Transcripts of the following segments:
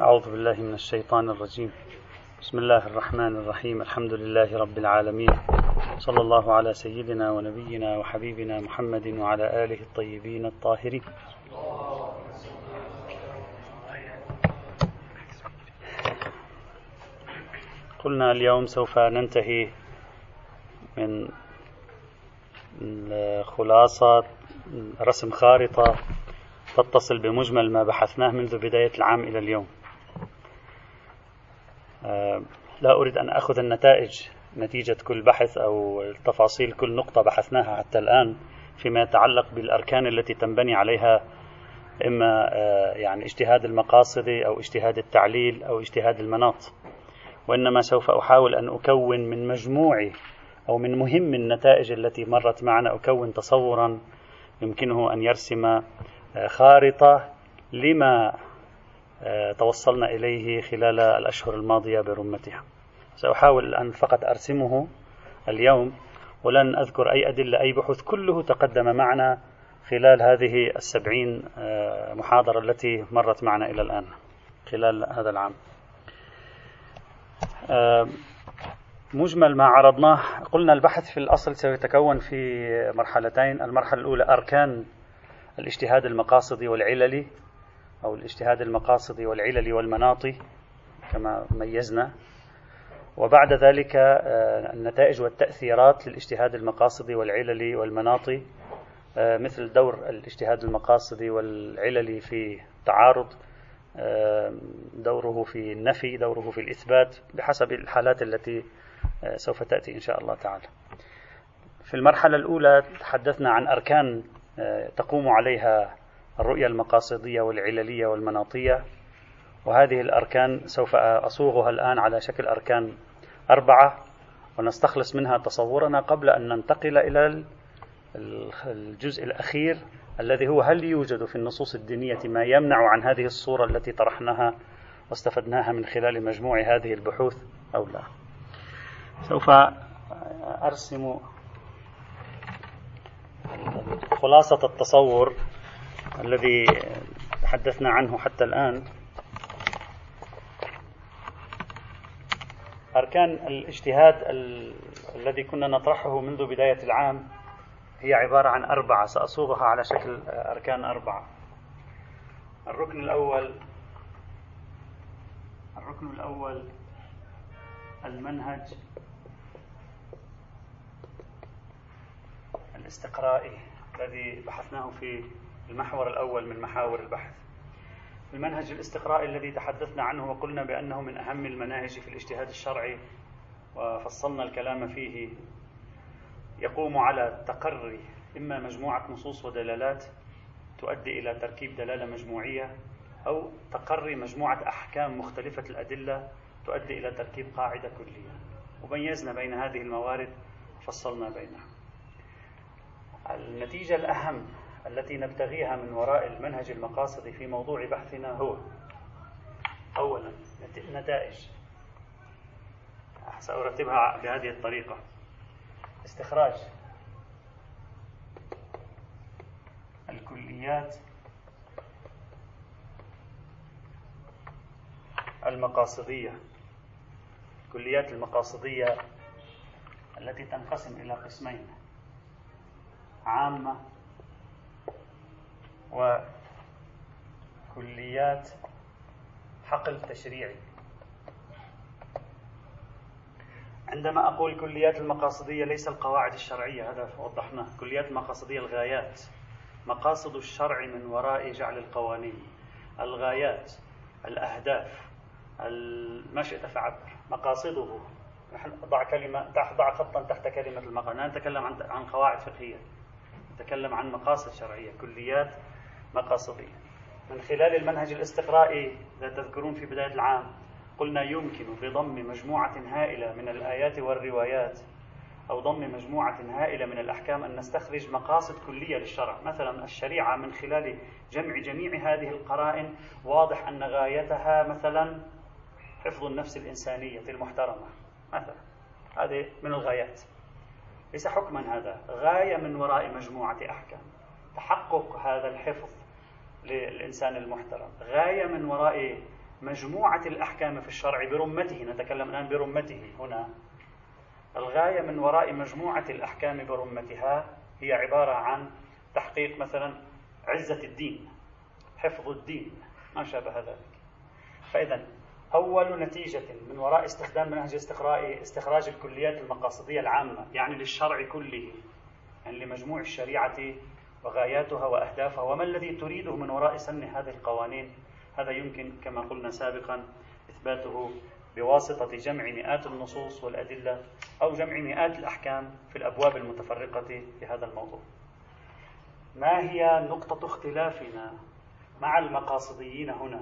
أعوذ بالله من الشيطان الرجيم. بسم الله الرحمن الرحيم. الحمد لله رب العالمين. صلى الله على سيدنا ونبينا وحبيبنا محمد وعلى آله الطيبين الطاهرين. قلنا اليوم سوف ننتهي من خلاصة رسم خارطة تتصل بمجمل ما بحثناه منذ بداية العام إلى اليوم. لا أريد أن أخذ النتائج نتيجة كل بحث أو تفاصيل كل نقطة بحثناها حتى الآن فيما يتعلق بالأركان التي تنبني عليها إما آه، يعني اجتهاد المقاصد أو اجتهاد التعليل أو اجتهاد المناط. وإنما سوف أحاول أن أكون من مجموع أو من مهم النتائج التي مرت معنا أكون تصورا يمكنه أن يرسم آه، خارطة لما توصلنا إليه خلال الأشهر الماضية برمتها. سأحاول الآن فقط أرسمه اليوم ولن أذكر أي أدلة أي بحوث كله تقدم معنا خلال هذه السبعين آه، محاضرة التي مرت معنا إلى الآن خلال هذا العام. آه، مجمل ما عرضناه. قلنا البحث في الأصل سيتكون في مرحلتين. المرحلة الأولى أركان الاجتهاد المقاصدي والعللي. أو الاجتهاد المقاصدي والعلل والمناطي كما ميزنا. وبعد ذلك آه، النتائج والتأثيرات للاجتهاد المقاصدي والعللي والمناطي آه، مثل دور الاجتهاد المقاصدي والعللي في تعارض آه، دوره في النفي دوره في الإثبات بحسب الحالات التي سوف تأتي إن شاء الله تعالى. في المرحلة الأولى تحدثنا عن أركان تقوم عليها الرؤية المقاصدية والعللية والمناطية. وهذه الأركان سوف أصوغها الآن على شكل أركان أربعة ونستخلص منها تصورنا قبل أن ننتقل إلى الجزء الأخير الذي هو هل يوجد في النصوص الدينية ما يمنع عن هذه الصورة التي طرحناها واستفدناها من خلال مجموع هذه البحوث أو لا؟ سوف أرسم خلاصة التصور. الذي تحدثنا عنه حتى الآن. أركان الاجتهاد ال... الذي كنا نطرحه منذ بداية العام هي عبارة عن أربعة سأصوغها على شكل أركان أربعة. الركن الأول الركن الأول المنهج الاستقرائي الذي بحثناه في المحور الأول من محاور البحث. المنهج الاستقرائي الذي تحدثنا عنه وقلنا بأنه من أهم المناهج في الاجتهاد الشرعي وفصلنا الكلام فيه يقوم على تقري إما مجموعة نصوص ودلالات تؤدي إلى تركيب دلالة مجموعية أو تقري مجموعة أحكام مختلفة الأدلة تؤدي إلى تركيب قاعدة كلية. وميزنا بين هذه الموارد فصلنا بينها. النتيجة الأهم التي نبتغيها من وراء المنهج المقاصدي في موضوع بحثنا هو. أولا نتائج. سأرتبها بهذه الطريقة. استخراج. الكليات. المقاصدية. الكليات المقاصدية التي تنقسم إلى قسمين. عامة وكليات حقل تشريعي. عندما أقول كليات المقاصدية ليس القواعد الشرعية هذا وضحناه. كليات المقاصدية الغايات. مقاصد الشرع من وراء جعل القوانين. الغايات الأهداف ما شئت فعبر مقاصده. نحن ضع كلمة ضع خطا تحت كلمة المقاصد. نتكلم عن عن قواعد فقهية. نتكلم عن مقاصد شرعية. كليات مقاصدية من خلال المنهج الاستقرائي إذا تذكرون في بداية العام قلنا يمكن بضم مجموعة هائلة من الآيات والروايات أو ضم مجموعة هائلة من الأحكام أن نستخرج مقاصد كلية للشرع. مثلا الشريعة من خلال جمع جميع هذه القرائن واضح أن غايتها مثلا حفظ النفس الإنسانية المحترمة مثلا. هذه من الغايات. ليس حكما هذا غاية من وراء مجموعة أحكام. تحقق هذا الحفظ للإنسان المحترم. غاية من وراء مجموعة الأحكام في الشرع برمته نتكلم الآن برمته هنا. الغاية من وراء مجموعة الأحكام برمتها هي عبارة عن تحقيق مثلا عزة الدين حفظ الدين ما شابه ذلك. فإذا أول نتيجة من وراء استخدام منهج استخراج الكليات المقاصدية العامة يعني للشرع كله يعني لمجموع الشريعة وغاياتها وأهدافها وما الذي تريده من وراء سن هذه القوانين؟ هذا يمكن كما قلنا سابقا إثباته بواسطة جمع مئات النصوص والأدلة أو جمع مئات الأحكام في الأبواب المتفرقة في هذا الموضوع. ما هي نقطة اختلافنا مع المقاصديين هنا؟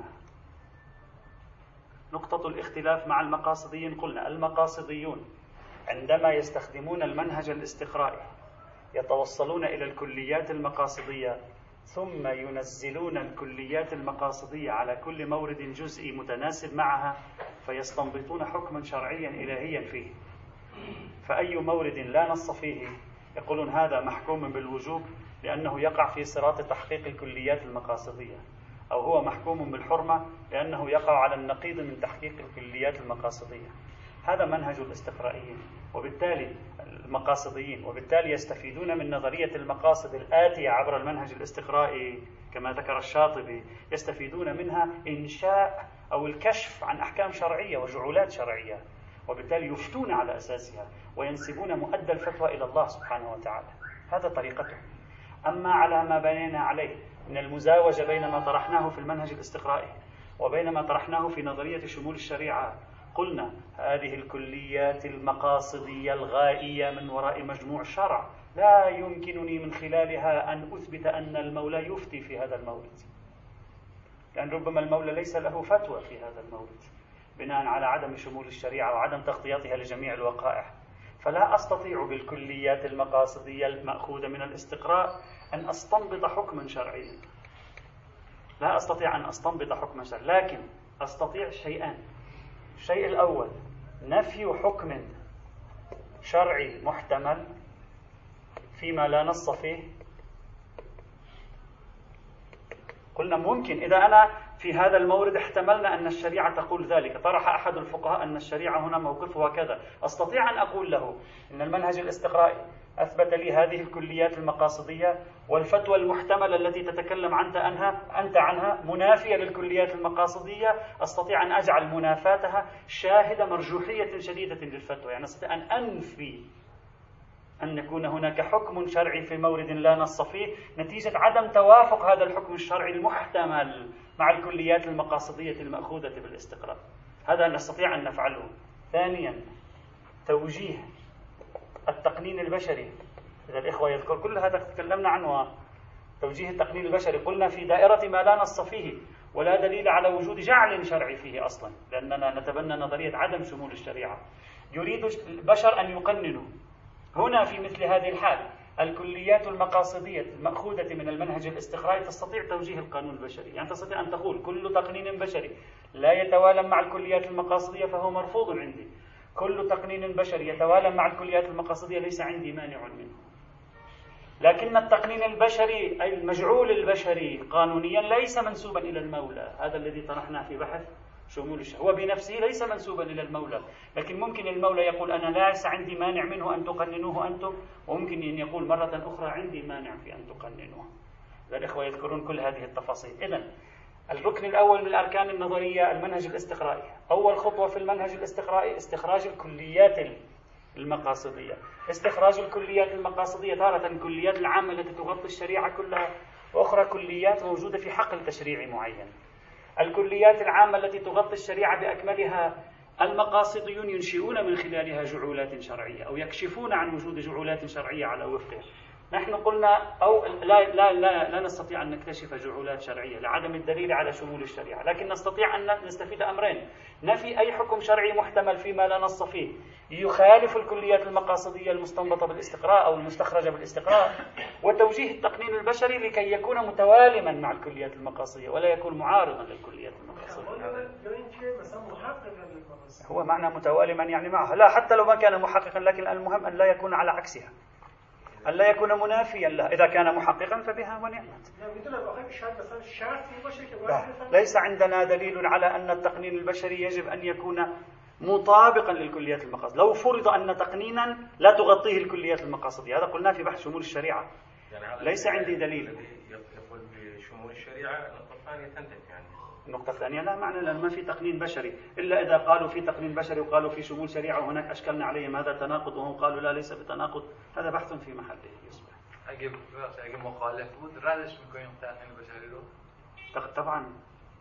نقطة الاختلاف مع المقاصديين قلنا المقاصديون عندما يستخدمون المنهج الاستقرائي يتوصلون إلى الكليات المقاصدية ثم ينزلون الكليات المقاصدية على كل مورد جزئي متناسب معها فيستنبطون حكما شرعيا إلهيا فيه. فأي مورد لا نص فيه يقولون هذا محكوم بالوجوب لأنه يقع في صراط تحقيق الكليات المقاصدية أو هو محكوم بالحرمة لأنه يقع على النقيض من تحقيق الكليات المقاصدية. هذا منهج الاستقرائيين وبالتالي المقاصديين وبالتالي يستفيدون من نظرية المقاصد الآتية عبر المنهج الاستقرائي كما ذكر الشاطبي يستفيدون منها إنشاء أو الكشف عن أحكام شرعية وجعولات شرعية وبالتالي يفتون على أساسها وينسبون مؤدى الفتوى إلى الله سبحانه وتعالى. هذا طريقته أما على ما بنينا عليه من المزاوجة بين ما طرحناه في المنهج الاستقرائي وبين ما طرحناه في نظرية شمول الشريعة قلنا هذه الكليات المقاصدية الغائية من وراء مجموع الشرع لا يمكنني من خلالها أن أثبت أن المولى يفتي في هذا المورد لأن ربما المولى ليس له فتوى في هذا المورد بناء على عدم شمول الشريعة وعدم تغطيتها لجميع الوقائع. فلا أستطيع بالكليات المقاصدية المأخوذة من الاستقراء أن أستنبط حكما شرعيا. لا أستطيع أن أستنبط حكما شرعيا لكن أستطيع شيئان الشيء الأول نفي حكم شرعي محتمل فيما لا نص فيه. قلنا ممكن إذا أنا في هذا المورد احتملنا أن الشريعة تقول ذلك. طرح أحد الفقهاء أن الشريعة هنا موقفها كذا أستطيع أن أقول له أن المنهج الاستقرائي أثبت لي هذه الكليات المقاصدية والفتوى المحتملة التي تتكلم أنت عنها أنت عنها منافية للكليات المقاصدية. أستطيع أن أجعل منافاتها شاهدة مرجوحية شديدة للفتوى. يعني أستطيع أن أنفي أن يكون هناك حكم شرعي في مورد لا نص فيه نتيجة عدم توافق هذا الحكم الشرعي المحتمل مع الكليات المقاصدية المأخوذة بالاستقراء هذا نستطيع أن نفعله. ثانيا توجيه التقنين البشري. إذا الإخوة يذكر كل هذا تكلمنا عنه توجيه التقنين البشري. قلنا في دائرة ما لا نص فيه ولا دليل على وجود جعل شرعي فيه أصلا لأننا نتبنى نظرية عدم شمول الشريعة. يريد البشر أن يقننوا. هنا في مثل هذه الحال الكليات المقاصدية المأخوذة من المنهج الاستقرائي تستطيع توجيه القانون البشري. يعني تستطيع أن تقول كل تقنين بشري لا يتوالم مع الكليات المقاصدية فهو مرفوض عندي. كل تقنين بشري يتوالم مع الكليات المقاصدية ليس عندي مانع منه. لكن التقنين البشري أي المجعول البشري قانونيا ليس منسوبا إلى المولى. هذا الذي طرحناه في بحث شمول الشهوة هو بنفسه ليس منسوبا إلى المولى. لكن ممكن المولى يقول أنا ليس عندي مانع منه أن تقننوه أنتم. وممكن أن يقول مرة أخرى عندي مانع في أن تقننوه. الإخوة يذكرون كل هذه التفاصيل. إذا الركن الأول من الأركان النظرية المنهج الاستقرائي. أول خطوة في المنهج الاستقرائي استخراج الكليات المقاصدية. استخراج الكليات المقاصدية تارة الكليات العامة التي تغطي الشريعة كلها. وأخرى كليات موجودة في حقل تشريعي معين. الكليات العامة التي تغطي الشريعة بأكملها المقاصديون ينشئون من خلالها جعولات شرعية أو يكشفون عن وجود جعولات شرعية على وفقه نحن قلنا أو لا, لا, لا, لا نستطيع أن نكتشف جعولات شرعية لعدم الدليل على شمول الشريعة لكن نستطيع أن نستفيد أمرين. نفي أي حكم شرعي محتمل فيما لا نص فيه يخالف الكليات المقاصدية المستنبطة بالاستقراء أو المستخرجة بالاستقراء وتوجيه التقنين البشري لكي يكون متوالما مع الكليات المقاصدية ولا يكون معارضا للكليات المقاصدية. هو معنى متوالما يعني معها لا حتى لو ما كان محققا لكن المهم أن لا يكون على عكسها. ألا يكون منافيا له إذا كان محققا فبها ونعمت. لا ليس عندنا دليل على أن التقنين البشري يجب أن يكون مطابقا للكليات المقاصد. لو فرض أن تقنينا لا تغطيه الكليات المقاصدية هذا قلناه في بحث شمول الشريعة. يعني ليس عندي دليل. يقول بشمول الشريعة الثانية تنتهي يعني. النقطة الثانية لا معنى لأن ما في تقنين بشري. إلا إذا قالوا في تقنين بشري وقالوا في شمول شريعة وهناك أشكلنا عليهم هذا تناقض وهم قالوا لا ليس بتناقض. هذا بحث في محله. يصبح. اگه مخالف. بود ردش میکنیم تقنین بشری رو طبعا.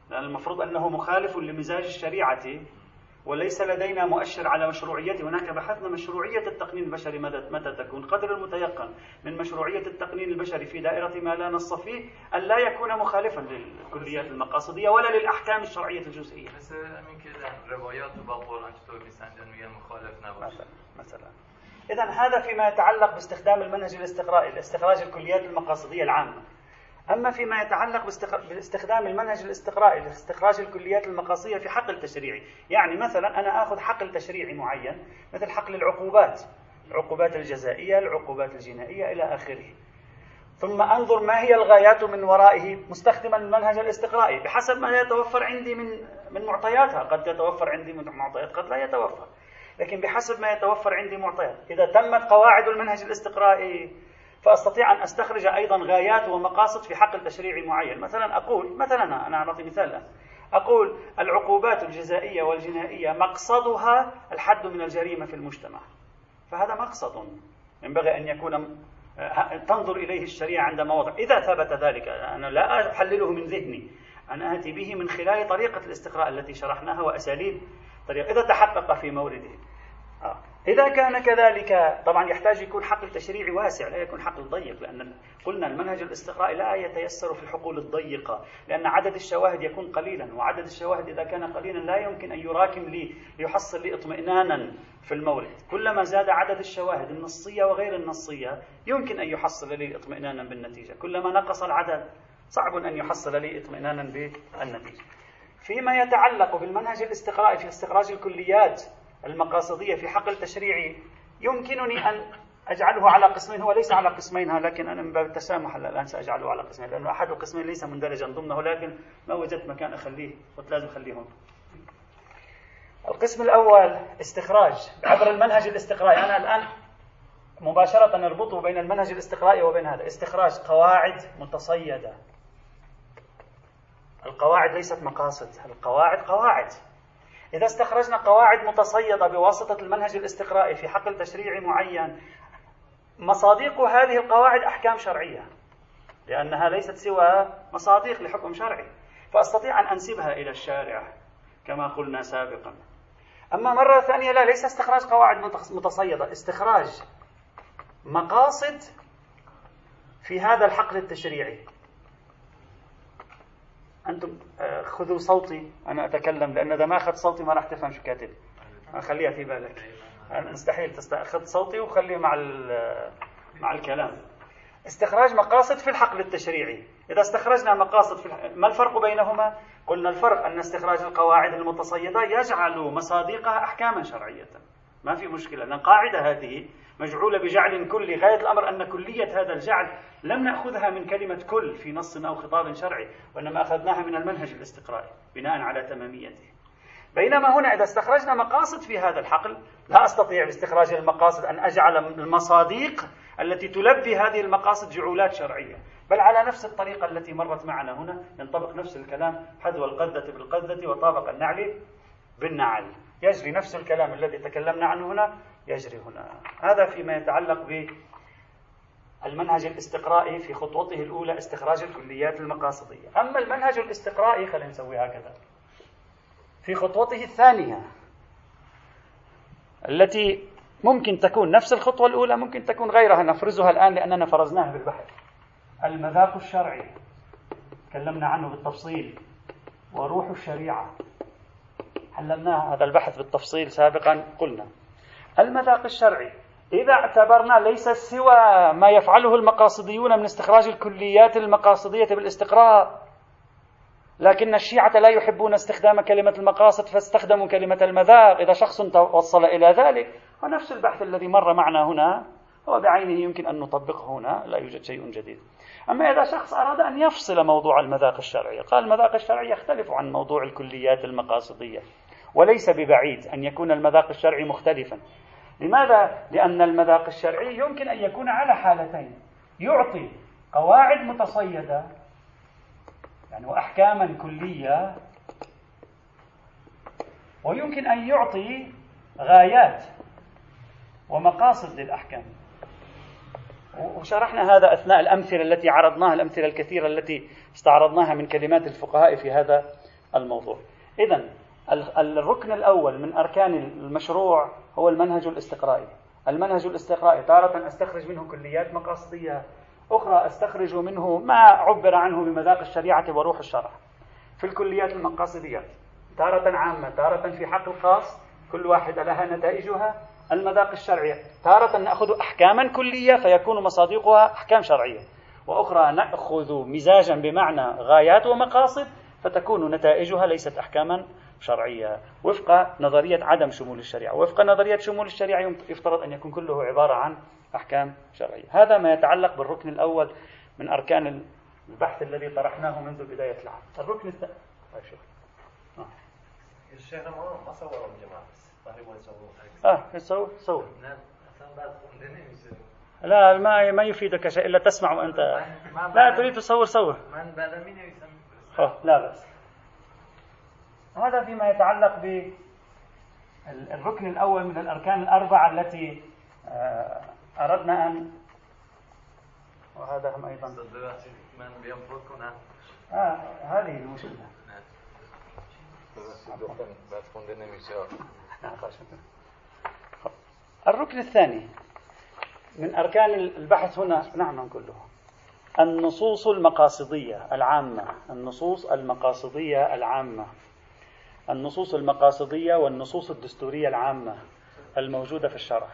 لأن المفروض أنه مخالف لمزاج الشريعة. وليس لدينا مؤشر على مشروعيته هناك بحثنا مشروعية التقنين البشري متى تكون. قدر المتيقن من مشروعية التقنين البشري في دائرة ما لا نص فيه أن لا يكون مخالفا للكليات المقاصدية ولا للأحكام الشرعية الجزئية. مثلا مثلا. إذا هذا فيما يتعلق باستخدام المنهج الاستقرائي لاستخراج الكليات المقاصدية العامة. أما فيما يتعلق باستخدام المنهج الاستقرائي لاستخراج الكليات المقاصية في حقل تشريعي يعني مثلا أنا أخذ حقل تشريعي معين مثل حقل العقوبات العقوبات الجزائية العقوبات الجنائية إلى آخره. ثم أنظر ما هي الغايات من ورائه مستخدما المنهج الاستقرائي. بحسب ما يتوفر عندي من من معطياتها. قد يتوفر عندي من معطيات قد لا يتوفر. لكن بحسب ما يتوفر عندي معطيات. إذا تمت قواعد المنهج الاستقرائي فأستطيع أن أستخرج أيضا غايات ومقاصد في حقل تشريعي معين. مثلا أقول مثلا أنا أعطي مثال أقول العقوبات الجزائية والجنائية مقصدها الحد من الجريمة في المجتمع. فهذا مقصد. ينبغي أن يكون تنظر إليه الشريعة عند مواضع. إذا ثبت ذلك أنا لا أحلله من ذهني. أنا آتي به من خلال طريقة الاستقراء التي شرحناها وأساليب طريقة. إذا تحقق في مورده. آه. إذا كان كذلك طبعا يحتاج يكون حقل تشريعي واسع لا يكون حقل ضيق لأن قلنا المنهج الاستقرائي لا يتيسر في الحقول الضيقة لأن عدد الشواهد يكون قليلا وعدد الشواهد إذا كان قليلا لا يمكن أن يراكم لي ليحصل لي اطمئنانا في المورد كلما زاد عدد الشواهد النصية وغير النصية يمكن أن يحصل لي اطمئنانا بالنتيجة. كلما نقص العدد صعب أن يحصل لي اطمئنانا بالنتيجة. فيما يتعلق بالمنهج الاستقرائي في استخراج الكليات المقاصدية في حقل تشريعي يمكنني أن أجعله على قسمين هو ليس على قسمين لكن أنا من باب التسامح الآن سأجعله على قسمين لأنه أحد القسمين ليس مندرجا ضمنه لكن ما وجدت مكان أخليه قلت لازم أخليه هون. القسم الأول استخراج عبر المنهج الاستقرائي. أنا الآن مباشرة نربطه بين المنهج الاستقرائي وبين هذا. استخراج قواعد متصيدة. القواعد ليست مقاصد القواعد قواعد. إذا استخرجنا قواعد متصيدة بواسطة المنهج الاستقرائي في حقل تشريعي معين مصادق هذه القواعد أحكام شرعية لأنها ليست سوى مصادق لحكم شرعي. فأستطيع أن أنسبها إلى الشارع كما قلنا سابقا. أما مرة ثانية لا ليس استخراج قواعد متصيدة. استخراج مقاصد في هذا الحقل التشريعي. أنتم آه، خذوا صوتي أنا أتكلم لأن إذا ما أخذت صوتي ما راح تفهم شو كاتب. خليها في بالك. أنا مستحيل تأخذ صوتي وخليه مع مع الكلام. استخراج مقاصد في الحقل التشريعي. إذا استخرجنا مقاصد في ما الفرق بينهما؟ قلنا الفرق أن استخراج القواعد المتصيدة يجعل مصادقها أحكاما شرعية. ما في مشكلة. لأن القاعدة هذه مجعولة بجعل كلي. غاية الأمر أن كلية هذا الجعل لم نأخذها من كلمة كل في نص أو خطاب شرعي وإنما أخذناها من المنهج الاستقرائي بناء على تماميته. بينما هنا إذا استخرجنا مقاصد في هذا الحقل لا أستطيع باستخراج المقاصد أن أجعل المصاديق التي تلبي هذه المقاصد جعولات شرعية بل على نفس الطريقة التي مرت معنا هنا. ينطبق نفس الكلام حذو القذة بالقذة وطابق النعل بالنعل. يجري نفس الكلام الذي تكلمنا عنه هنا يجري هنا. هذا فيما يتعلق بالمنهج الاستقرائي في خطوته الأولى استخراج الكليات المقاصدية. أما المنهج الاستقرائي خلينا نسوي هكذا. في خطوته الثانية التي ممكن تكون نفس الخطوة الأولى ممكن تكون غيرها نفرزها الآن لأننا فرزناها بالبحث. المذاق الشرعي تكلمنا عنه بالتفصيل. وروح الشريعة. حللنا هذا البحث بالتفصيل سابقا قلنا. المذاق الشرعي إذا اعتبرنا ليس سوى ما يفعله المقاصديون من استخراج الكليات المقاصدية بالاستقراء لكن الشيعة لا يحبون استخدام كلمة المقاصد فاستخدموا كلمة المذاق. إذا شخص توصل إلى ذلك ونفس البحث الذي مر معنا هنا هو بعينه يمكن أن نطبقه هنا لا يوجد شيء جديد. أما إذا شخص أراد أن يفصل موضوع المذاق الشرعي قال المذاق الشرعي يختلف عن موضوع الكليات المقاصدية. وليس ببعيد أن يكون المذاق الشرعي مختلفا. لماذا؟ لأن المذاق الشرعي يمكن أن يكون على حالتين. يعطي قواعد متصيدة يعني وأحكاما كلية ويمكن أن يعطي غايات ومقاصد للأحكام. وشرحنا هذا أثناء الأمثلة التي عرضناها الأمثلة الكثيرة التي استعرضناها من كلمات الفقهاء في هذا الموضوع. إذا الركن الأول من أركان المشروع هو المنهج الاستقرائي. المنهج الاستقرائي تارة أستخرج منه كليات مقاصدية أخرى أستخرج منه ما عبر عنه بمذاق الشريعة وروح الشرع. في الكليات المقاصديات تارة عامة تارة في حق الخاص كل واحدة لها نتائجها المذاق الشرعي. تارة نأخذ أحكاما كلية فيكون مصادقها أحكام شرعية. وأخرى نأخذ مزاجا بمعنى غايات ومقاصد فتكون نتائجها ليست أحكاما شرعية. وفق نظرية عدم شمول الشريعة. وفق نظرية شمول الشريعة يفترض أن يكون كله عبارة عن أحكام شرعية. هذا ما يتعلق بالركن الأول من أركان البحث الذي طرحناه منذ بداية العام. الركن الثاني طيب آه. الشيخ ما ما صوروا الجماعة آه صور صور لا ما ما يفيدك شيء إلا تسمع وانت لا تريد تصور صور. لا بأس. هذا فيما يتعلق بالركن الأول من الأركان الأربعة التي آه، أردنا أن وهذا هم أيضا آه هذه المشكلة. الركن الثاني من أركان البحث هنا نعم كله النصوص المقاصدية العامة. النصوص المقاصدية العامة. النصوص المقاصدية والنصوص الدستورية العامة الموجودة في الشرع.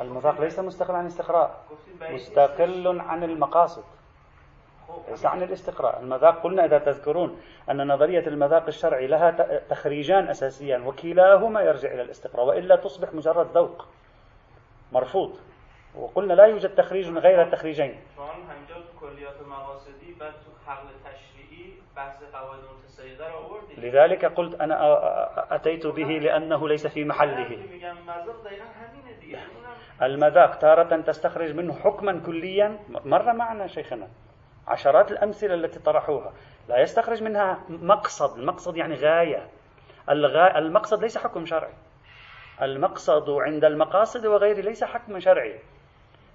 المذاق ليس مستقل عن الاستقراء. مستقل عن المقاصد. عن الاستقراء؟ المذاق قلنا إذا تذكرون أن نظرية المذاق الشرعي لها تخريجان أساسيان وكلاهما يرجع إلى الاستقراء وإلا تصبح مجرد ذوق مرفوض. وقلنا لا يوجد تخريج غير التخريجين. لذلك قلت أنا أتيت به لأنه ليس في محله. المذاق تارة تستخرج منه حكما كليا. مر معنا شيخنا. عشرات الأمثلة التي طرحوها. لا يستخرج منها مقصد. المقصد يعني غاية. المقصد ليس حكم شرعي. المقصد عند المقاصد وغيره ليس حكم شرعي.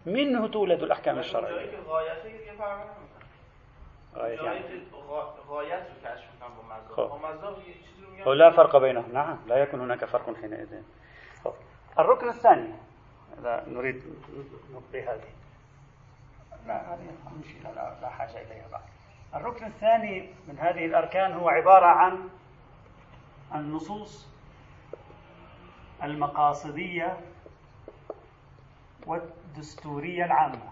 منه تولد الأحكام الشرعية. غاية يعني. لا فرق بينهم. نعم لا يكون هناك فرق حينئذ. الركن الثاني. لا نريد نبقي هذه. لا هذه نمشي لا, لا حاجة إليها بعد. الركن الثاني من هذه الأركان هو عبارة عن النصوص المقاصدية والدستورية العامة.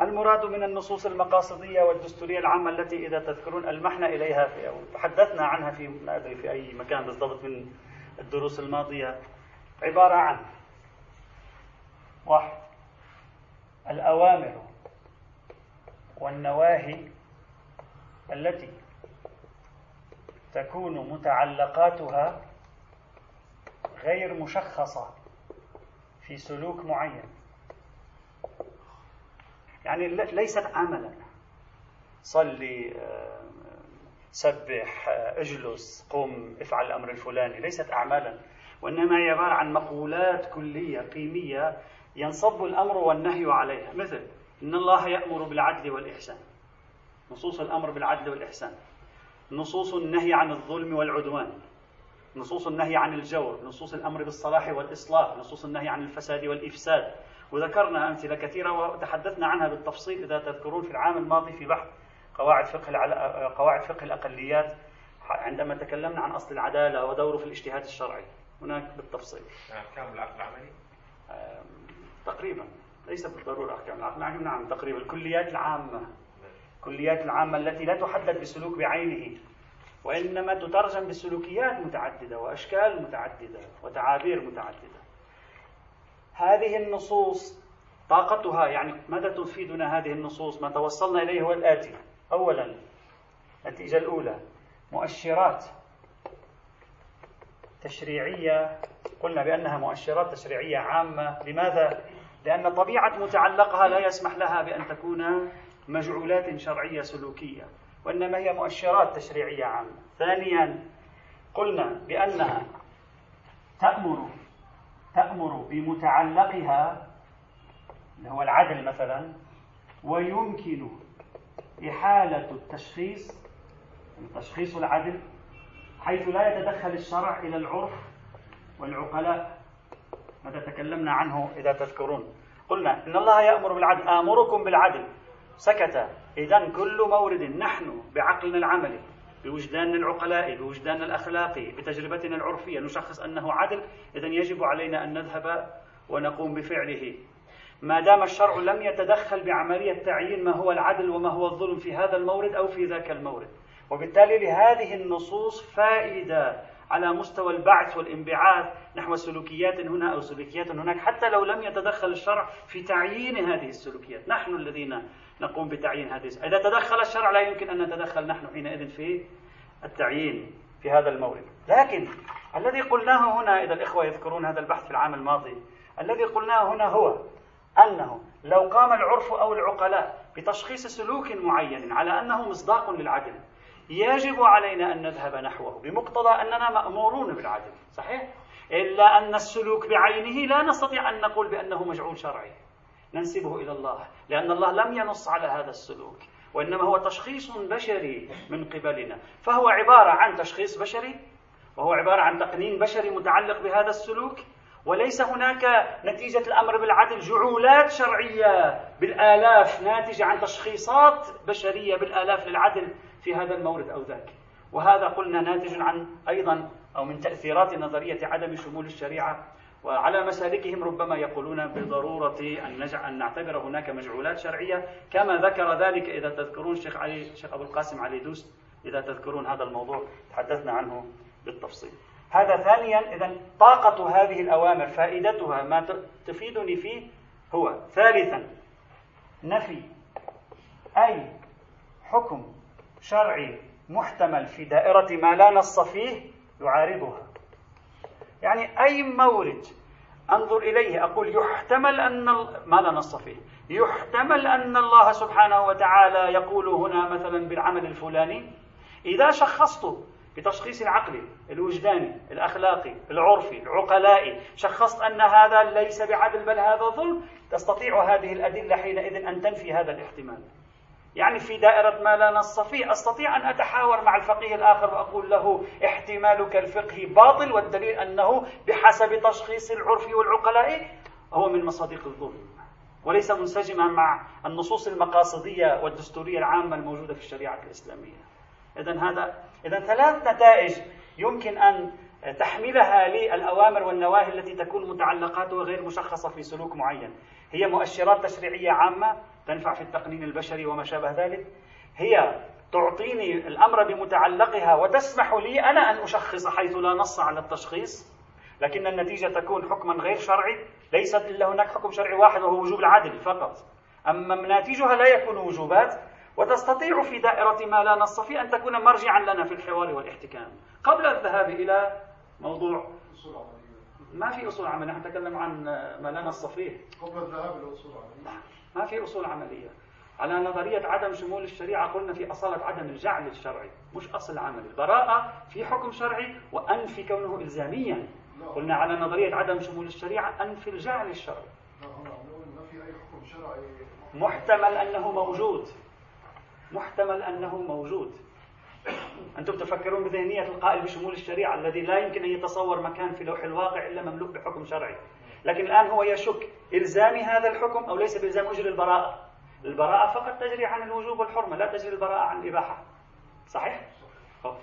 المراد من النصوص المقاصدية والدستورية العامة التي إذا تذكرون ألمحنا إليها في أو تحدثنا عنها في ما أدري في أي مكان بالضبط من الدروس الماضية. عبارة عن واحد الأوامر والنواهي التي تكون متعلقاتها غير مشخصة في سلوك معين. يعني ليست عملا. صلي آه، سبح آه، اجلس قم افعل الأمر الفلاني ليست اعمالا. وإنما هي عبارة عن مقولات كلية قيمية ينصب الأمر والنهي عليها. مثل إن الله يأمر بالعدل والإحسان. نصوص الأمر بالعدل والإحسان. نصوص النهي عن الظلم والعدوان. نصوص النهي عن الجور. نصوص الأمر بالصلاح والإصلاح. نصوص النهي عن الفساد والإفساد. وذكرنا أمثلة كثيرة وتحدثنا عنها بالتفصيل إذا تذكرون في العام الماضي في بحث قواعد فقه قواعد فقه الأقليات عندما تكلمنا عن أصل العدالة ودوره في الاجتهاد الشرعي. هناك بالتفصيل. احكام العقل العملي. تقريبا ليس بالضرورة أحكام العقل. نعم نعم تقريبا الكليات العامة الكليات العامة التي لا تحدد بسلوك بعينه وإنما تترجم بسلوكيات متعددة وأشكال متعددة وتعابير متعددة. هذه النصوص طاقتها يعني ماذا تفيدنا هذه النصوص؟ ما توصلنا إليه هو الآتي. أولا النتيجة الأولى مؤشرات تشريعية. قلنا بأنها مؤشرات تشريعية عامة. لماذا؟ لأن طبيعة متعلقها لا يسمح لها بأن تكون مجعولات شرعية سلوكية وإنما هي مؤشرات تشريعية عامة. ثانيا قلنا بأنها تأمر تأمر بمتعلقها اللي هو العدل مثلا ويمكن إحالة التشخيص تشخيص العدل حيث لا يتدخل الشرع إلى العرف والعقلاء. هذا تكلمنا عنه إذا تذكرون. قلنا إن الله يأمر بالعدل. آمركم بالعدل. سكت. إذا كل مورد نحن بعقلنا العملي بوجداننا العقلائي بوجداننا الأخلاقي بتجربتنا العرفية نشخص أنه عدل. إذا يجب علينا أن نذهب ونقوم بفعله. ما دام الشرع لم يتدخل بعملية تعيين ما هو العدل وما هو الظلم في هذا المورد أو في ذاك المورد؟ وبالتالي لهذه النصوص فائدة. على مستوى البعث والانبعاث نحو سلوكيات هنا أو سلوكيات هناك حتى لو لم يتدخل الشرع في تعيين هذه السلوكيات. نحن الذين نقوم بتعيين هذه إذا تدخل الشرع لا يمكن أن نتدخل نحن حينئذ في التعيين في هذا المورد. لكن الذي قلناه هنا إذا الإخوة يذكرون هذا البحث في العام الماضي الذي قلناه هنا هو أنه لو قام العرف أو العقلاء بتشخيص سلوك معين على أنه مصداق للعدل يجب علينا أن نذهب نحوه بمقتضى أننا مأمورون بالعدل صحيح؟ إلا أن السلوك بعينه لا نستطيع أن نقول بأنه مجعول شرعي ننسبه إلى الله لأن الله لم ينص على هذا السلوك وإنما هو تشخيص بشري من قبلنا فهو عبارة عن تشخيص بشري وهو عبارة عن تقنين بشري متعلق بهذا السلوك وليس هناك نتيجة الأمر بالعدل جعولات شرعية بالآلاف ناتجة عن تشخيصات بشرية بالآلاف للعدل في هذا المورد أو ذاك. وهذا قلنا ناتج عن أيضا أو من تأثيرات نظرية عدم شمول الشريعة وعلى مسالكهم ربما يقولون بضرورة أن نجع أن نعتبر هناك مجعولات شرعية. كما ذكر ذلك إذا تذكرون الشيخ علي الشيخ أبو القاسم علي دوس إذا تذكرون هذا الموضوع تحدثنا عنه بالتفصيل. هذا ثانيا إذا طاقة هذه الأوامر فائدتها ما تفيدني فيه هو ثالثا نفي أي حكم شرعي محتمل في دائرة ما لا نص فيه يعارضها. يعني أي مورد أنظر إليه أقول يحتمل أن ما لا نص فيه. يحتمل أن الله سبحانه وتعالى يقول هنا مثلا بالعمل الفلاني إذا شخصت بتشخيص العقلي الوجداني الأخلاقي العرفي العقلائي شخصت أن هذا ليس بعدل بل هذا ظلم تستطيع هذه الأدلة حينئذ أن تنفي هذا الاحتمال. يعني في دائرة ما لا نص فيه أستطيع أن أتحاور مع الفقيه الآخر وأقول له احتمالك الفقهي باطل والدليل أنه بحسب تشخيص العرف والعقلاء هو من مصادق الظلم. وليس منسجما مع النصوص المقاصدية والدستورية العامة الموجودة في الشريعة الإسلامية. إذا هذا إذا ثلاث نتائج يمكن أن تحملها للأوامر والنواهي التي تكون متعلقاتها غير مشخصة في سلوك معين. هي مؤشرات تشريعية عامة تنفع في التقنين البشري وما شابه ذلك هي تعطيني الأمر بمتعلقها وتسمح لي أنا أن أشخص حيث لا نص على التشخيص لكن النتيجة تكون حكما غير شرعي ليست إلا هناك حكم شرعي واحد وهو وجوب العدل فقط. أما ناتجها لا يكون وجوبات وتستطيع في دائرة ما لا نص فيه أن تكون مرجعا لنا في الحوار والاحتكام. قبل الذهاب إلى موضوع ما في أصول عملية نتكلم عن ما لا نص فيه. قبل الذهاب إلى أصول عملية. ما في أصول عملية. على نظرية عدم شمول الشريعة قلنا في أصالة عدم الجعل الشرعي مش أصل عملي البراءة في حكم شرعي وأنفي كونه إلزاميا. قلنا على نظرية عدم شمول الشريعة أنفي الجعل الشرعي. محتمل أنه موجود. محتمل أنه موجود. أنتم تفكرون بذهنية القائل بشمول الشريعة الذي لا يمكن أن يتصور مكان في لوح الواقع إلا مملوك بحكم شرعي. لكن الآن هو يشك إلزام هذا الحكم أو ليس بإلزام أجر البراءة. البراءة فقط تجري عن الوجوب والحرمة لا تجري البراءة عن الإباحة. صحيح؟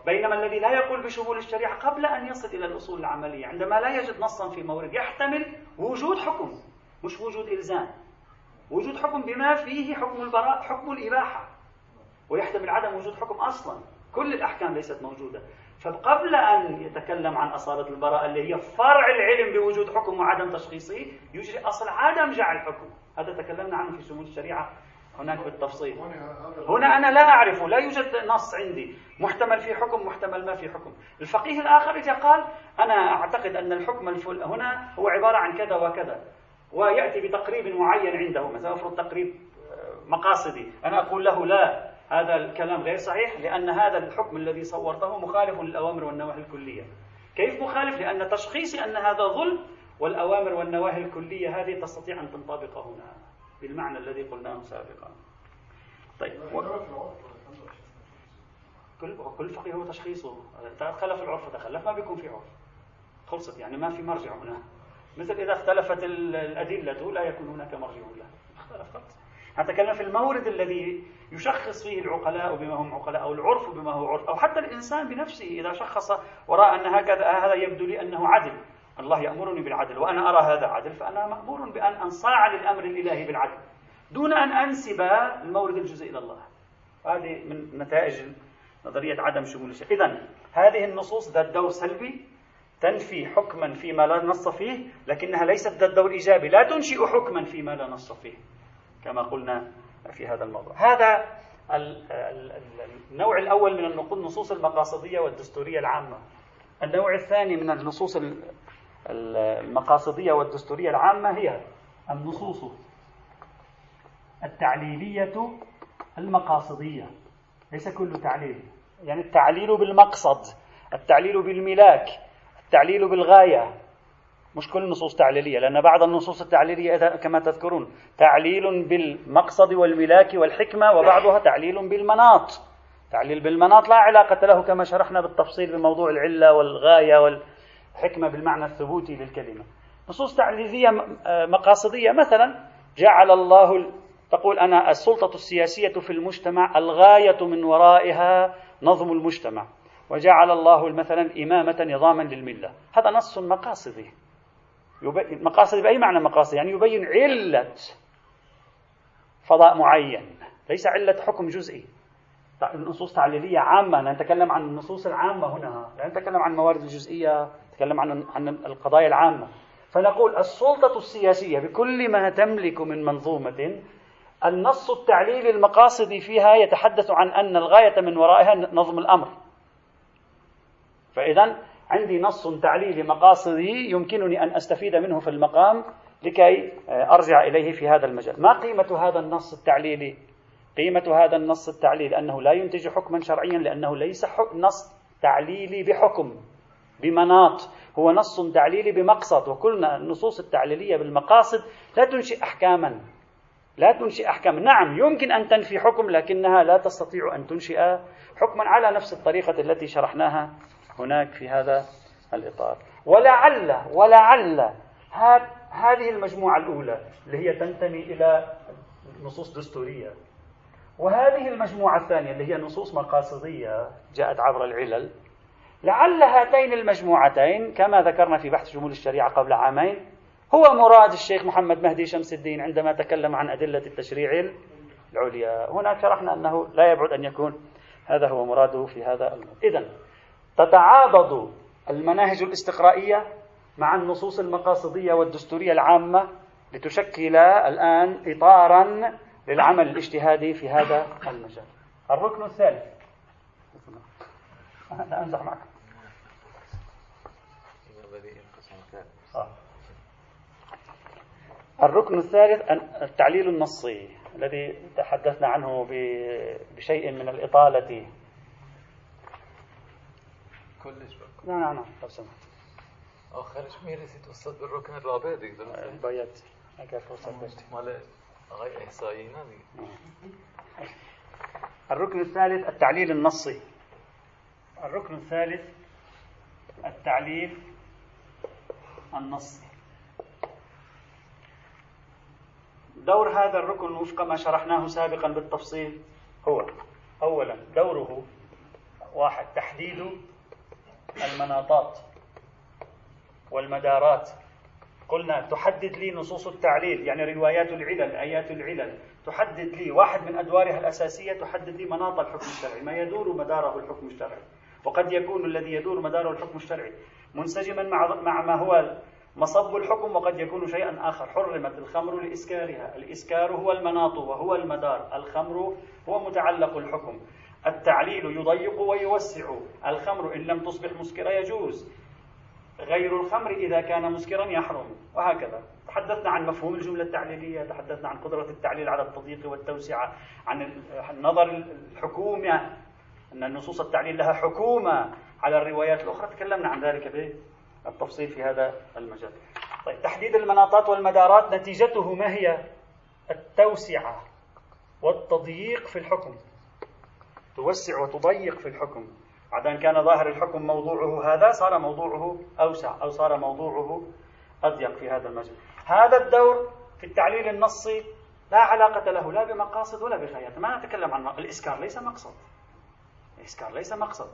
بينما الذي لا يقول بشمول الشريعة قبل أن يصل إلى الأصول العملية عندما لا يجد نصا في مورد يحتمل وجود حكم مش وجود إلزام. وجود حكم بما فيه حكم البراء حكم الإباحة. ويحتمل عدم وجود حكم أصلا. كل الأحكام ليست موجودة. فقبل أن يتكلم عن أصالة البراءة اللي هي فرع العلم بوجود حكم وعدم تشخيصه يجري أصل عدم جعل حكم هذا تكلمنا عنه في سمو الشريعة هناك بالتفصيل. هنا أنا لا أعرف لا يوجد نص عندي. محتمل في حكم محتمل ما في حكم. الفقيه الآخر إذا قال أنا أعتقد أن الحكم الفل هنا هو عبارة عن كذا وكذا. ويأتي بتقريب معين عنده. مثلا أفرض تقريب آه، مقاصدي. أنا أقول له لا. هذا الكلام غير صحيح لأن هذا الحكم الذي صورته مخالف للأوامر والنواهي الكلية. كيف مخالف؟ لأن تشخيصي أن هذا ظلم والأوامر والنواهي الكلية هذه تستطيع أن تنطبق هنا بالمعنى الذي قلناه سابقا. طيب و... كل كل فقيه هو تشخيصه. تخلف العرف تخلف ما بيكون في عرف. خلصت يعني ما في مرجع هنا. مثل إذا اختلفت الأدلة لا يكون هناك مرجع له. اختلف خلص نتكلم في المورد الذي يشخص فيه العقلاء بما هم عقلاء أو العرف بما هو عرف أو حتى الإنسان بنفسه إذا شخص وراء أن هكذا هذا يبدو لي أنه عدل. الله يأمرني بالعدل وأنا أرى هذا عدل فأنا مأمور بأن أنصاع للأمر الإلهي بالعدل. دون أن أنسب المورد الجزئي إلى الله. هذه من نتائج نظرية عدم شمول الشيء. إذا هذه النصوص ذات دور سلبي تنفي حكما فيما لا نص فيه لكنها ليست ذات دور إيجابي. لا تنشئ حكما فيما لا نص فيه. كما قلنا في هذا الموضوع. هذا النوع الأول من النصوص المقاصدية والدستورية العامة. النوع الثاني من النصوص المقاصدية والدستورية العامة هي النصوص التعليلية المقاصدية. ليس كل تعليل. يعني التعليل بالمقصد التعليل بالملاك التعليل بالغاية مش كل النصوص تعليلية لأن بعض النصوص التعليلية كما تذكرون تعليل بالمقصد والملاك والحكمة وبعضها تعليل بالمناط. تعليل بالمناط لا علاقة له كما شرحنا بالتفصيل بموضوع العلة والغاية والحكمة بالمعنى الثبوتي للكلمة. نصوص تعليلية مقاصدية. مثلا جعل الله تقول أنا السلطة السياسية في المجتمع الغاية من ورائها نظم المجتمع. وجعل الله مثلا إمامة نظاما للملة. هذا نص مقاصدي. مقاصد بأي معنى مقاصد؟ يعني يبين علة فضاء معين. ليس علة حكم جزئي. النصوص تعليلية عامة. نتكلم عن النصوص العامة هنا. لا نتكلم عن الموارد الجزئية. نتكلم عن عن القضايا العامة. فنقول السلطة السياسية بكل ما تملك من منظومة النص التعليلي المقاصدي فيها يتحدث عن أن الغاية من ورائها نظم الأمر. فإذا عندي نص تعليلي مقاصدي يمكنني أن أستفيد منه في المقام لكي أرجع إليه في هذا المجال. ما قيمة هذا النص التعليلي؟ قيمة هذا النص التعليلي أنه لا ينتج حكما شرعيا لأنه ليس نص تعليلي بحكم بمناط. هو نص تعليلي بمقصد. وكلنا النصوص التعليلية بالمقاصد لا تنشئ أحكاما. لا تنشئ أحكام نعم يمكن أن تنفي حكم لكنها لا تستطيع أن تنشئ حكما على نفس الطريقة التي شرحناها هناك في هذا الإطار. ولعل ولعل هذه المجموعة الأولى اللي هي تنتمي إلى نصوص دستورية. وهذه المجموعة الثانية اللي هي نصوص مقاصدية جاءت عبر العلل. لعل هاتين المجموعتين كما ذكرنا في بحث شمول الشريعة قبل عامين هو مراد الشيخ محمد مهدي شمس الدين عندما تكلم عن أدلة التشريع العليا. هناك شرحنا أنه لا يبعد أن يكون هذا هو مراده في هذا الموضوع. إذا تتعاضد المناهج الاستقرائية مع النصوص المقاصدية والدستورية العامة لتشكل الآن إطارا للعمل الاجتهادي في هذا المجال. الركن الثالث. أنا أمزح معك. آه. الركن الثالث التعليل النصي الذي تحدثنا عنه بشيء من الإطالة كلش نعم نعم نعم لو سمحت آخرش میرسید استاد به رکن رابع دیگه درسته؟ باید اگر فرصت داشتیم. مال آقای احسایی نه الركن الثالث التعليل النصي. الركن الثالث التعليل النصي. دور هذا الركن وفق ما شرحناه سابقا بالتفصيل هو اولا دوره واحد تحديد المناطات والمدارات. قلنا تحدد لي نصوص التعليل يعني روايات العلل آيات العلل. تحدد لي واحد من أدوارها الأساسية تحدد لي مناط الحكم الشرعي ما يدور مداره الحكم الشرعي. وقد يكون الذي يدور مداره الحكم الشرعي منسجما مع مع ما هو مصب الحكم وقد يكون شيئا آخر. حرمت الخمر لإسكارها. الإسكار هو المناط وهو المدار. الخمر هو متعلق الحكم. التعليل يضيق ويوسع. الخمر إن لم تصبح مسكرة يجوز. غير الخمر إذا كان مسكرا يحرم. وهكذا. تحدثنا عن مفهوم الجملة التعليلية تحدثنا عن قدرة التعليل على التضييق والتوسعة عن النظر الحكومة أن النصوص التعليل لها حكومة على الروايات الأخرى. تكلمنا عن ذلك بالتفصيل في هذا المجال. طيب تحديد المناطات والمدارات نتيجته ما هي؟ التوسعة والتضييق في الحكم. توسع وتضيق في الحكم. بعد أن كان ظاهر الحكم موضوعه هذا صار موضوعه أوسع أو صار موضوعه أضيق في هذا المجال. هذا الدور في التعليل النصي لا علاقة له لا بمقاصد ولا بغايات ما نتكلم عن الإسكار ليس مقصد. الإسكار ليس مقصد.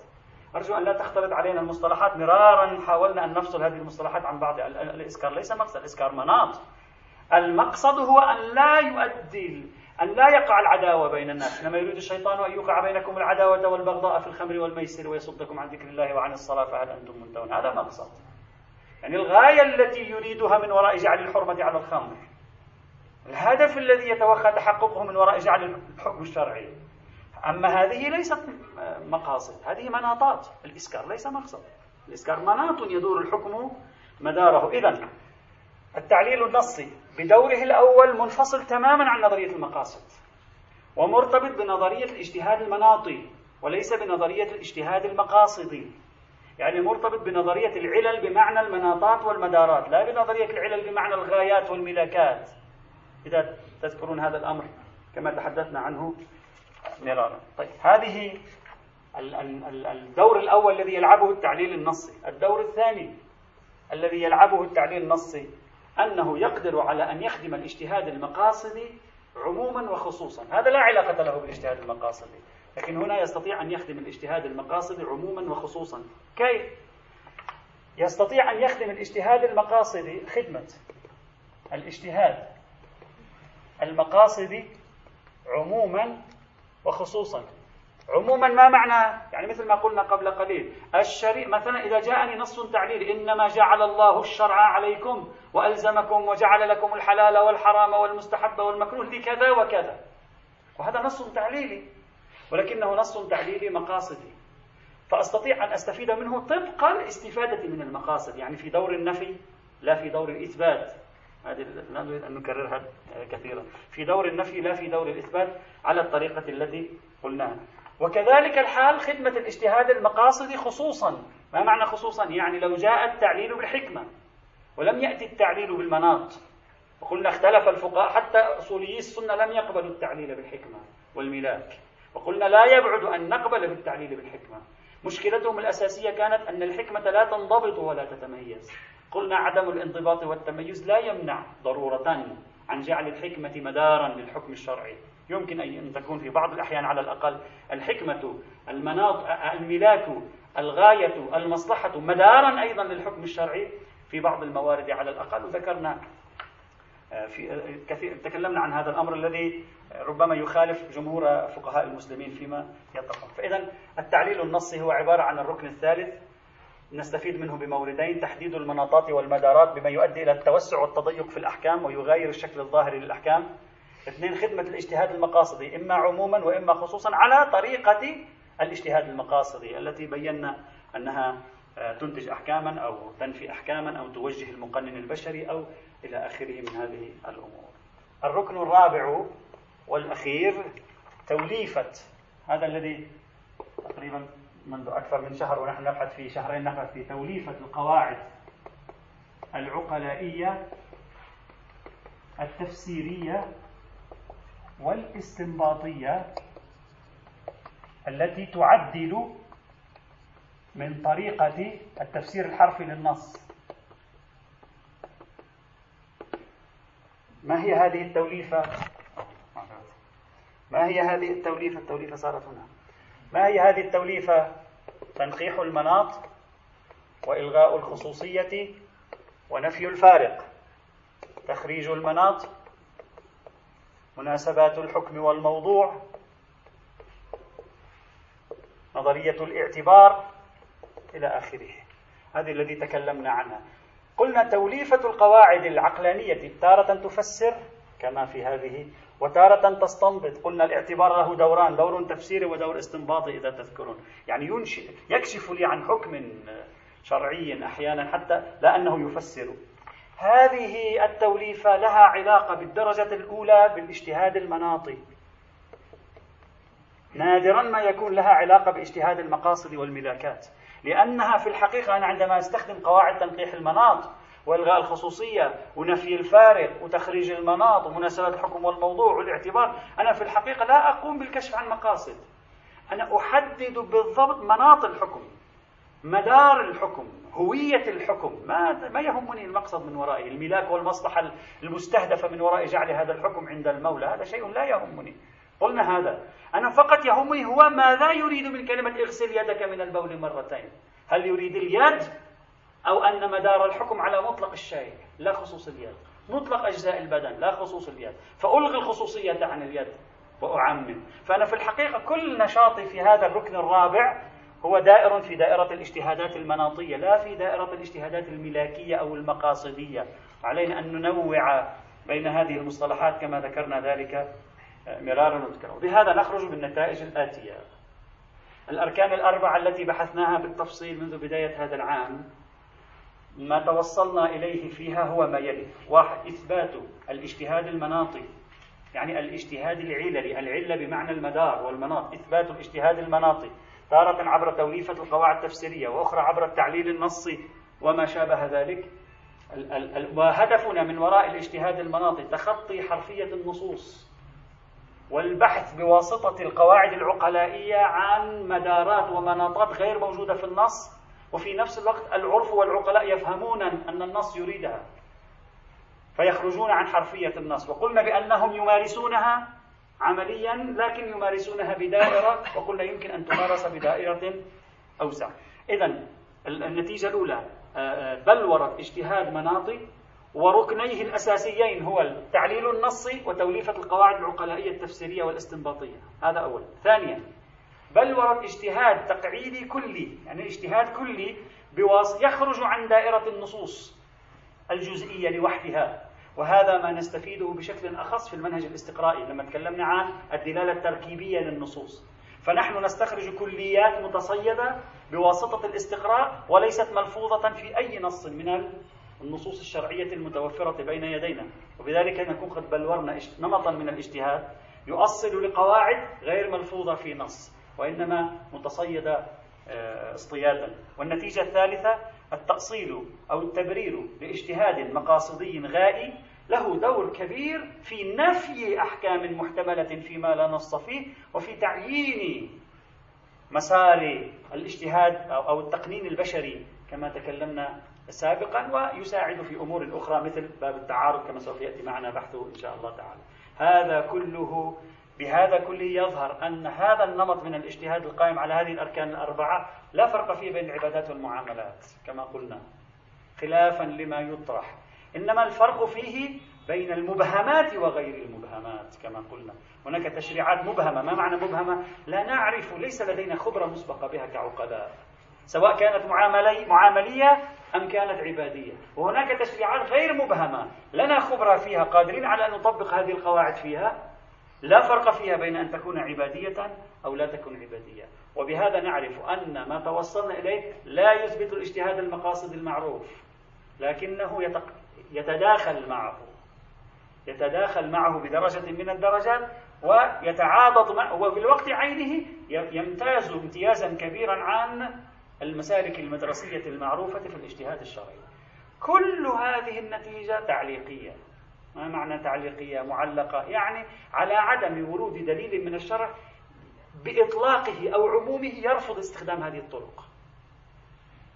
أرجو أن لا تختلط علينا المصطلحات مرارا. حاولنا أن نفصل هذه المصطلحات عن بعض. الإسكار ليس مقصد الإسكار مناط. المقصد هو أن لا يؤدي أن لا يقع العداوة بين الناس إنما يريد الشيطان أن يوقع بينكم العداوة والبغضاء في الخمر والميسر ويصدكم عن ذكر الله وعن الصلاة فهل أنتم منتهون هذا مقصد يعني الغاية التي يريدها من وراء جعل الحرمة على الخمر. الهدف الذي يتوخى تحققه من وراء جعل الحكم الشرعي. أما هذه ليست مقاصد هذه مناطات. الإسكار ليس مقصد. الإسكار مناط يدور الحكم مداره. إذا التعليل النصي بدوره الأول منفصل تماما عن نظرية المقاصد ومرتبط بنظرية الاجتهاد المناطي وليس بنظرية الاجتهاد المقاصدي. يعني مرتبط بنظرية العلل بمعنى المناطات والمدارات لا بنظرية العلل بمعنى الغايات والملاكات. إذا تذكرون هذا الأمر كما تحدثنا عنه مرارا. طيب هذه الدور الأول الذي يلعبه التعليل النصي. الدور الثاني الذي يلعبه التعليل النصي أنه يقدر على أن يخدم الاجتهاد المقاصدي عموما وخصوصا. هذا لا علاقة له بالاجتهاد المقاصدي لكن هنا يستطيع أن يخدم الاجتهاد المقاصدي عموما وخصوصا. كيف؟ يستطيع أن يخدم الاجتهاد المقاصدي خدمة الاجتهاد المقاصدي عموما وخصوصا. عموما ما معنى؟ يعني مثل ما قلنا قبل قليل. الشريع مثلا إذا جاءني نص تعليل إنما جعل الله الشرع عليكم وألزمكم وجعل لكم الحلال والحرام والمستحب والمكروه لكذا وكذا. وهذا نص تعليلي ولكنه نص تعليلي مقاصدي. فأستطيع أن أستفيد منه طبق الاستفادة من المقاصد يعني في دور النفي لا في دور الإثبات. هذه لا نريد أن نكررها كثيرا. في دور النفي لا في دور الإثبات على الطريقة التي قلناها. وكذلك الحال خدمة الاجتهاد المقاصدي خصوصا. ما معنى خصوصا؟ يعني لو جاء التعليل بالحكمة ولم يأتي التعليل بالمناط. وقلنا اختلف الفقهاء حتى أصوليي السنة لم يقبلوا التعليل بالحكمة والملاك. وقلنا لا يبعد أن نقبل بالتعليل بالحكمة. مشكلتهم الأساسية كانت أن الحكمة لا تنضبط ولا تتميز. قلنا عدم الانضباط والتميز لا يمنع ضرورة عن جعل الحكمة مدارا للحكم الشرعي. يمكن أن تكون في بعض الأحيان على الأقل الحكمة المناط الملاك الغاية المصلحة مدارا أيضا للحكم الشرعي في بعض الموارد على الأقل. وذكرنا آه، في آه، كثير تكلمنا عن هذا الأمر الذي ربما يخالف جمهور فقهاء المسلمين فيما يتقن فإذا التعليل النصي هو عبارة عن الركن الثالث. نستفيد منه بموردين تحديد المناطات والمدارات بما يؤدي إلى التوسع والتضيق في الأحكام ويغير الشكل الظاهري للأحكام. اثنين خدمة الاجتهاد المقاصدي إما عموما وإما خصوصا على طريقة الاجتهاد المقاصدي التي بينا أنها آه، تنتج أحكاما أو تنفي أحكاما أو توجه المقنن البشري أو إلى آخره من هذه الأمور. الركن الرابع والأخير توليفة. هذا الذي تقريبا منذ أكثر من شهر ونحن نبحث في شهرين نبحث في توليفة القواعد العقلائية التفسيرية والاستنباطية التي تعدل من طريقة التفسير الحرفي للنص ما هي هذه التوليفة؟ ما هي هذه التوليفة؟ التوليفة صارت هنا ما هي هذه التوليفة؟ تنقيح المناط وإلغاء الخصوصية ونفي الفارق تخريج المناط مناسبات الحكم والموضوع نظرية الاعتبار إلى آخره. هذه الذي تكلمنا عنها. قلنا توليفة القواعد العقلانية تارة تفسر كما في هذه وتارة تستنبط. قلنا الاعتبار له دوران دور تفسيري ودور استنباطي إذا تذكرون. يعني ينشئ يكشف لي عن حكم شرعي أحيانا حتى لا أنه يفسر. هذه التوليفة لها علاقة بالدرجة الأولى بالاجتهاد المناطي نادرا ما يكون لها علاقة باجتهاد المقاصد والملاكات. لأنها في الحقيقة أنا عندما أستخدم قواعد تنقيح المناط وإلغاء الخصوصية ونفي الفارق وتخريج المناط ومناسبة الحكم والموضوع والاعتبار أنا في الحقيقة لا أقوم بالكشف عن مقاصد. أنا أحدد بالضبط مناط الحكم. مدار الحكم هوية الحكم. ما ما يهمني المقصد من ورائه. الملاك والمصلحة المستهدفة من وراء جعل هذا الحكم عند المولى هذا شيء لا يهمني. قلنا هذا. أنا فقط يهمني هو ماذا يريد من كلمة اغسل يدك من البول مرتين. هل يريد اليد أو أن مدار الحكم على مطلق الشيء؟ لا خصوص اليد. مطلق أجزاء البدن لا خصوص اليد. فألغي الخصوصية عن اليد وأعمم. فأنا في الحقيقة كل نشاطي في هذا الركن الرابع هو دائر في دائرة الاجتهادات المناطية لا في دائرة الاجتهادات الملاكية أو المقاصدية. علينا أن ننوع بين هذه المصطلحات كما ذكرنا ذلك مرارا وتكرارا. بهذا نخرج بالنتائج الآتية. الأركان الأربعة التي بحثناها بالتفصيل منذ بداية هذا العام ما توصلنا إليه فيها هو ما يلي. واحد إثبات الاجتهاد المناطي يعني الاجتهاد العللي العلة بمعنى المدار والمناط. إثبات الاجتهاد المناطي. تارة عبر توليفة القواعد التفسيرية وأخرى عبر التعليل النصي وما شابه ذلك. وهدفنا من وراء الاجتهاد المناطي تخطي حرفية النصوص والبحث بواسطة القواعد العقلائية عن مدارات ومناطات غير موجودة في النص. وفي نفس الوقت العرف والعقلاء يفهمون أن النص يريدها فيخرجون عن حرفية النص. وقلنا بأنهم يمارسونها عمليا لكن يمارسونها بدائرة وقلنا يمكن أن تمارس بدائرة أوسع. إذا النتيجة الأولى آه، آه، بلورة اجتهاد مناطي وركنيه الأساسيين هو التعليل النصي وتوليفة القواعد العقلائية التفسيرية والاستنباطية. هذا أولا ثانيا بل ورد اجتهاد تقعيدي كلي يعني اجتهاد كلي يخرج عن دائرة النصوص الجزئية لوحدها. وهذا ما نستفيده بشكل أخص في المنهج الاستقرائي لما تكلمنا عن الدلالة التركيبية للنصوص. فنحن نستخرج كليات متصيدة بواسطة الاستقراء وليست ملفوظة في أي نص من النصوص الشرعية المتوفرة بين يدينا. وبذلك نكون قد بلورنا نمطا من الاجتهاد يؤصل لقواعد غير ملفوظة في نص وإنما متصيدة آه، اصطيادا. والنتيجة الثالثة التأصيل أو التبرير لاجتهاد مقاصدي غائي له دور كبير في نفي أحكام محتملة فيما لا نص فيه وفي تعيين مسار الاجتهاد أو التقنين البشري كما تكلمنا سابقا ويساعد في أمور أخرى مثل باب التعارض كما سوف يأتي معنا بحثه إن شاء الله تعالى. هذا كله بهذا كله يظهر أن هذا النمط من الاجتهاد القائم على هذه الأركان الأربعة لا فرق فيه بين العبادات والمعاملات كما قلنا خلافا لما يطرح. إنما الفرق فيه بين المبهمات وغير المبهمات كما قلنا. هناك تشريعات مبهمة. ما معنى مبهمة؟ لا نعرف ليس لدينا خبرة مسبقة بها كعقلاء سواء كانت معاملي معاملية أم كانت عبادية. وهناك تشريعات غير مبهمة. لنا خبرة فيها قادرين على أن نطبق هذه القواعد فيها. لا فرق فيها بين أن تكون عبادية أو لا تكون عبادية. وبهذا نعرف أن ما توصلنا إليه لا يثبت الاجتهاد المقاصد المعروف لكنه يتداخل معه يتداخل معه بدرجة من الدرجات ويتعاضد معه وفي الوقت عينه يمتاز امتيازا كبيرا عن المسالك المدرسية المعروفة في الاجتهاد الشرعي. كل هذه النتيجة تعليقية. ما معنى تعليقية معلقة؟ يعني على عدم ورود دليل من الشرع بإطلاقه أو عمومه يرفض استخدام هذه الطرق.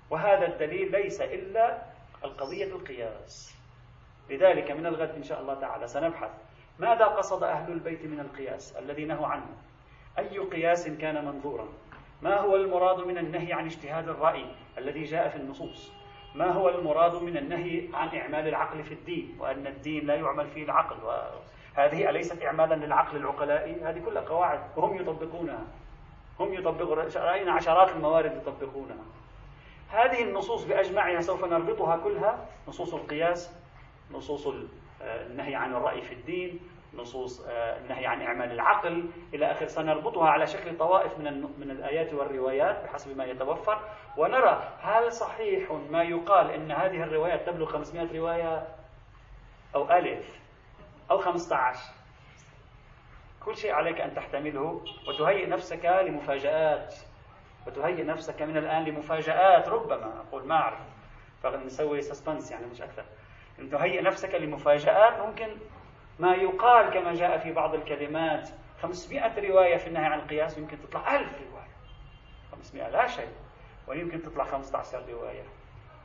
وهذا الدليل ليس إلا القضية القياس. لذلك من الغد إن شاء الله تعالى سنبحث ماذا قصد أهل البيت من القياس الذي نهوا عنه؟ أي قياس كان منظورا؟ ما هو المراد من النهي عن اجتهاد الرأي الذي جاء في النصوص؟ ما هو المراد من النهي عن إعمال العقل في الدين؟ وأن الدين لا يعمل فيه العقل وهذه أليست إعمالا للعقل العقلائي؟ هذه كلها قواعد وهم يطبقونها. هم يطبقون رأينا عشرات الموارد يطبقونها. هذه النصوص بأجمعها سوف نربطها كلها نصوص القياس نصوص النهي عن الرأي في الدين نصوص آه، النهي عن إعمال العقل إلى آخر سنربطها على شكل طوائف من من الآيات والروايات بحسب ما يتوفر. ونرى هل صحيح ما يقال أن هذه الروايات تبلغ 500 رواية أو ألف أو 15 كل شيء عليك أن تحتمله وتهيئ نفسك لمفاجآت وتهيئ نفسك من الآن لمفاجآت. ربما أقول ما أعرف فنسوي سسبنس يعني مش أكثر. أن تهيئ نفسك لمفاجآت ممكن ما يقال كما جاء في بعض الكلمات. 500 رواية في النهي عن القياس يمكن تطلع 1000 رواية. 500 لا شيء. ويمكن تطلع 15 رواية.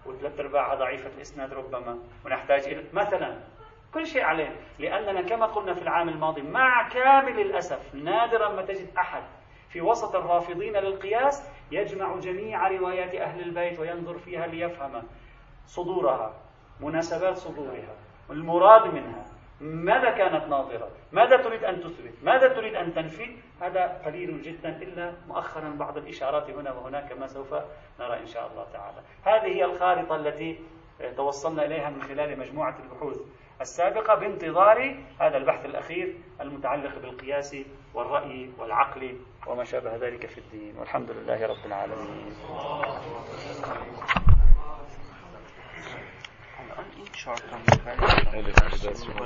وثلاث أرباعها ضعيفة الإسناد ربما. ونحتاج إلى مثلا كل شيء عليه. لأننا كما قلنا في العام الماضي مع كامل الأسف نادرا ما تجد أحد في وسط الرافضين للقياس يجمع جميع روايات أهل البيت وينظر فيها ليفهم صدورها مناسبات صدورها المراد منها. ماذا كانت ناظرة؟ ماذا تريد أن تثبت؟ ماذا تريد أن تنفي؟ هذا قليل جدا إلا مؤخرا بعض الإشارات هنا وهناك كما سوف نرى إن شاء الله تعالى. هذه هي الخارطة التي توصلنا إليها من خلال مجموعة البحوث. السابقة بانتظار هذا البحث الأخير المتعلق بالقياس والرأي والعقل وما شابه ذلك في الدين. والحمد لله رب العالمين.